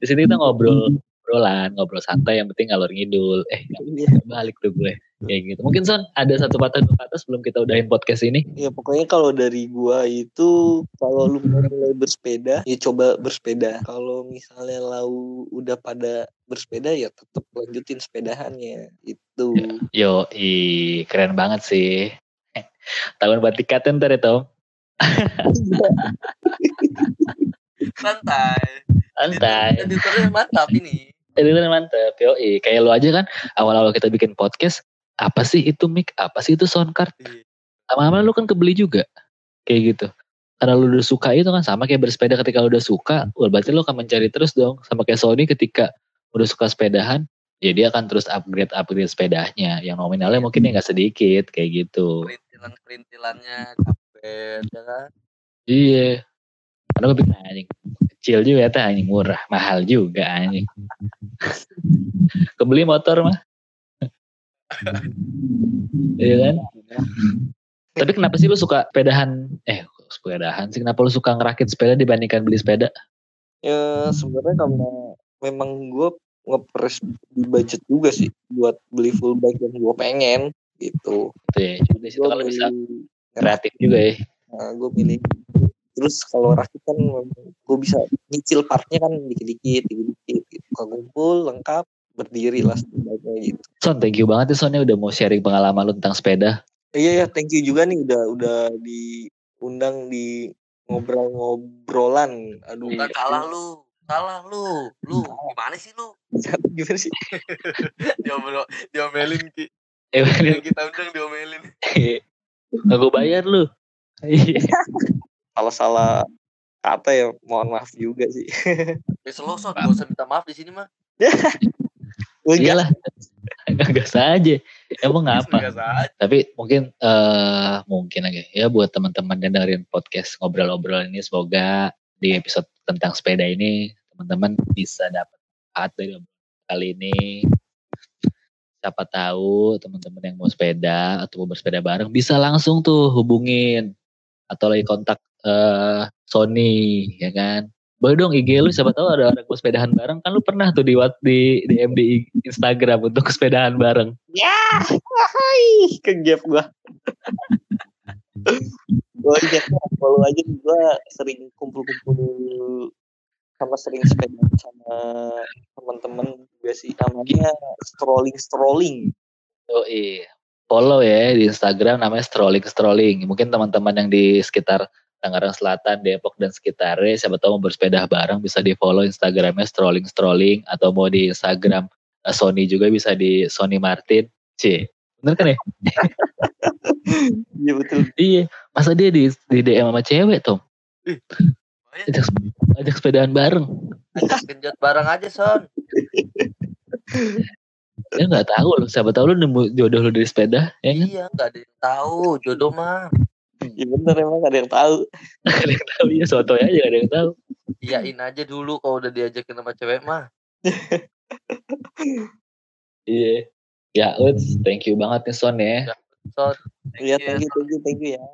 Di sini kita ngobrol ngobrolan ngobrol santai. Yang penting ngalor ngidul. Eh iya. balik tuh gue kayak gitu. Mungkin son ada satu patah dua kata sebelum kita udahin podcast ini? Ya pokoknya kalau dari gua itu kalau lu mulai bersepeda ya coba bersepeda. Kalau misalnya lau udah pada bersepeda ya tetap lanjutin sepedahannya. Itu. Yo i keren banget sih. [LAUGHS] Tahun buat tikatin ntar ya Tom. [LAUGHS] Santai. Santai. Editornya mantap ini. Editor mantep yoi. Kayak lo aja kan awal-awal kita bikin podcast apa sih itu mic? Apa sih itu sound card? Iya. lama-lama lu kan kebeli juga. Kayak gitu. Karena lu udah suka itu kan sama kayak bersepeda ketika lu udah suka wah berarti lu akan mencari terus dong. Sama kayak Sony ketika udah suka sepedahan ya dia akan terus upgrade upgrade sepedanya. Yang nominalnya mungkin ya nggak sedikit kayak gitu. Perintilan perintilannya ya kan? Iya. Karena gue pikir anjing kecil juga ya anjing. Murah mahal juga anjing. [LAUGHS] Kebeli motor mah [LAUGHS] iya kan tapi kenapa sih lu suka sepedahan eh sepedahan sih kenapa lu suka ngerakit sepeda dibandingkan beli sepeda ya sebenarnya karena memang gue ngepres di budget juga sih buat beli full bike yang gue pengen gitu. Itu ya, cuma di situ kalau bisa kreatif juga ya. Nah, gue pilih terus kalau rakit kan gue bisa nyicil partnya kan dikit-dikit dikit-dikit gitu. kumpul lengkap berdiri lah gitu. Son thank you banget ya Son ya udah mau sharing pengalaman lu tentang sepeda. Iya ya thank you juga nih udah udah diundang di ngobrol-ngobrolan. Aduh Bukan kalah lu salah lu. Lu gimana sih lu? Gimana sih? [LAUGHS] Diomel diomelin ki [LAUGHS] yang kita undang diomelin. Gak gue bayar lu. Salah-salah kata ya mohon maaf juga sih. Ya selosot, gak usah minta maaf di sini mah. [LAUGHS] iyalah. [LAUGHS] Gak saja. Emang ngapa? Tapi mungkin uh, mungkin aja ya buat teman-teman yang dengerin podcast ngobrol-ngobrol ini semoga di episode tentang sepeda ini teman-teman bisa dapat manfaat dari kali ini. Siapa tahu teman-teman yang mau sepeda atau mau bersepeda bareng bisa langsung tuh hubungin atau lagi kontak uh, Sony ya kan boleh dong IG lu siapa tahu ada orang sepedahan bareng. Kan lu pernah tuh di di DM di Instagram untuk sepedahan bareng. Ya hai kegap gua. Gua aja follow aja gua sering kumpul-kumpul sama sering sepeda sama teman-teman juga sih. Namanya strolling strolling. Oh iya follow ya di Instagram namanya strolling strolling. Mungkin teman-teman yang di sekitar Tangerang Selatan, Depok dan sekitarnya. Siapa tahu mau bersepeda bareng bisa di follow Instagramnya strolling strolling atau mau di Instagram uh, Sony juga bisa di Sony Martin. C, bener kan ya? Iya betul. Iya, masa dia di, di DM sama cewek Tom? Ajak, ajak sepedaan bareng. Ajak genjot bareng aja Son. ya nggak tahu loh, siapa tahu lu nemu jodoh lu dari sepeda, ya kan? Iya, nggak ada yang tahu jodoh mah. Iya bener emang ada yang tahu. ada yang tahu ya soto aja ada yang tahu. Iyain aja dulu kalau udah diajakin sama cewek mah. [LAUGHS] iya. Ya, Uts, thank you banget nih Son ya. Ya, Son, Iya, thank you, thank you, thank you ya.